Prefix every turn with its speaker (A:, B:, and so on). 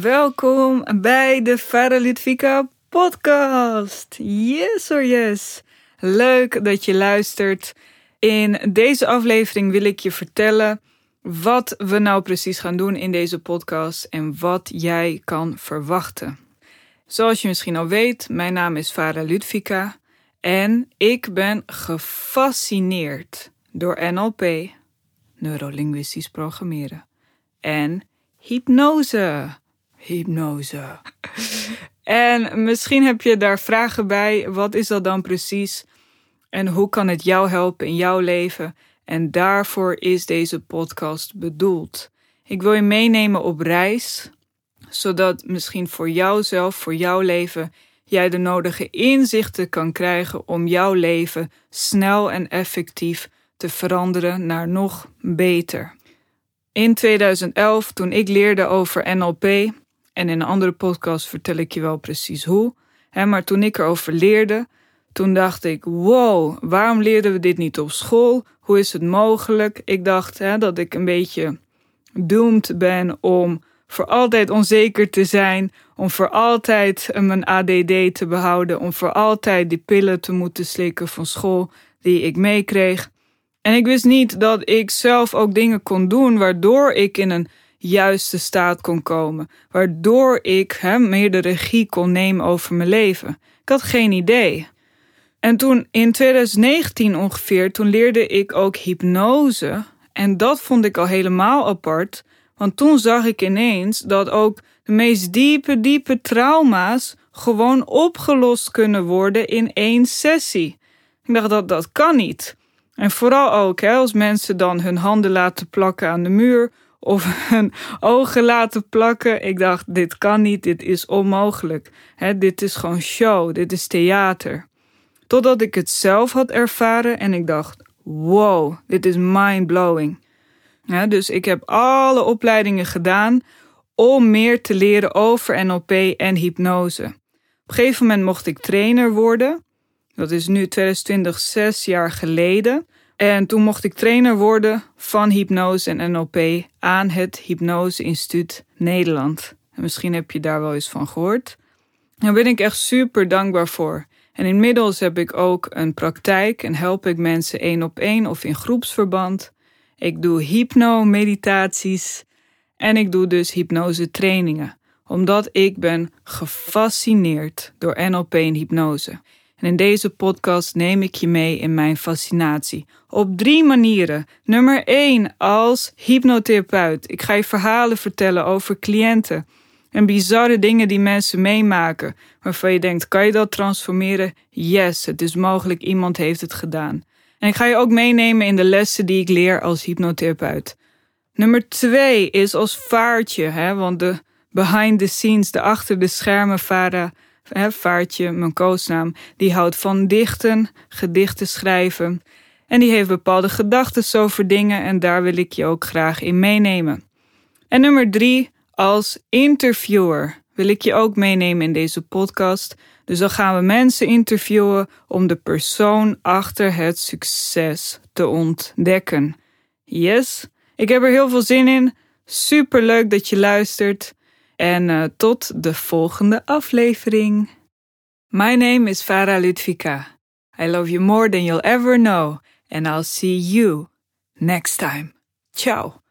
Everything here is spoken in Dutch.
A: Welkom bij de Farah Ludvika podcast. Yes or yes. Leuk dat je luistert. In deze aflevering wil ik je vertellen wat we nou precies gaan doen in deze podcast en wat jij kan verwachten. Zoals je misschien al weet, mijn naam is Farah Ludvika en ik ben gefascineerd door NLP, neurolinguistisch programmeren en hypnose. Hypnose. en misschien heb je daar vragen bij. Wat is dat dan precies? En hoe kan het jou helpen in jouw leven? En daarvoor is deze podcast bedoeld. Ik wil je meenemen op reis, zodat misschien voor jouzelf, voor jouw leven, jij de nodige inzichten kan krijgen om jouw leven snel en effectief te veranderen naar nog beter. In 2011, toen ik leerde over NLP, en in een andere podcast vertel ik je wel precies hoe, hè, maar toen ik erover leerde, toen dacht ik: wow, waarom leerden we dit niet op school? Hoe is het mogelijk? Ik dacht hè, dat ik een beetje doomed ben om voor altijd onzeker te zijn, om voor altijd mijn ADD te behouden, om voor altijd die pillen te moeten slikken van school die ik meekreeg. En ik wist niet dat ik zelf ook dingen kon doen waardoor ik in een juiste staat kon komen, waardoor ik hè, meer de regie kon nemen over mijn leven. Ik had geen idee. En toen in 2019 ongeveer, toen leerde ik ook hypnose. En dat vond ik al helemaal apart, want toen zag ik ineens dat ook de meest diepe, diepe trauma's gewoon opgelost kunnen worden in één sessie. Ik dacht dat dat kan niet. En vooral ook hè, als mensen dan hun handen laten plakken aan de muur of hun ogen laten plakken. Ik dacht, dit kan niet, dit is onmogelijk. Dit is gewoon show, dit is theater. Totdat ik het zelf had ervaren en ik dacht, wow, dit is mind-blowing. Dus ik heb alle opleidingen gedaan om meer te leren over NLP en hypnose. Op een gegeven moment mocht ik trainer worden. Dat is nu 2020, zes jaar geleden. En toen mocht ik trainer worden van hypnose en NLP aan het Hypnose Instituut Nederland. En misschien heb je daar wel eens van gehoord. Daar ben ik echt super dankbaar voor. En inmiddels heb ik ook een praktijk en help ik mensen één op één of in groepsverband. Ik doe hypno-meditaties en ik doe dus hypnose trainingen, omdat ik ben gefascineerd door NLP en hypnose. En in deze podcast neem ik je mee in mijn fascinatie. Op drie manieren. Nummer één, als hypnotherapeut. Ik ga je verhalen vertellen over cliënten en bizarre dingen die mensen meemaken, waarvan je denkt: kan je dat transformeren? Yes, het is mogelijk, iemand heeft het gedaan. En ik ga je ook meenemen in de lessen die ik leer als hypnotherapeut. Nummer twee is als vaartje, hè, want de behind the scenes, de achter de schermen varen hè, Vaartje, mijn koosnaam, die houdt van dichten, gedichten schrijven. En die heeft bepaalde gedachten over dingen en daar wil ik je ook graag in meenemen. En nummer drie, als interviewer wil ik je ook meenemen in deze podcast. Dus dan gaan we mensen interviewen om de persoon achter het succes te ontdekken. Yes, ik heb er heel veel zin in. Super leuk dat je luistert. En uh, tot de volgende aflevering. My name is Farah Ludvika. I love you more than you'll ever know. And I'll see you next time. Ciao.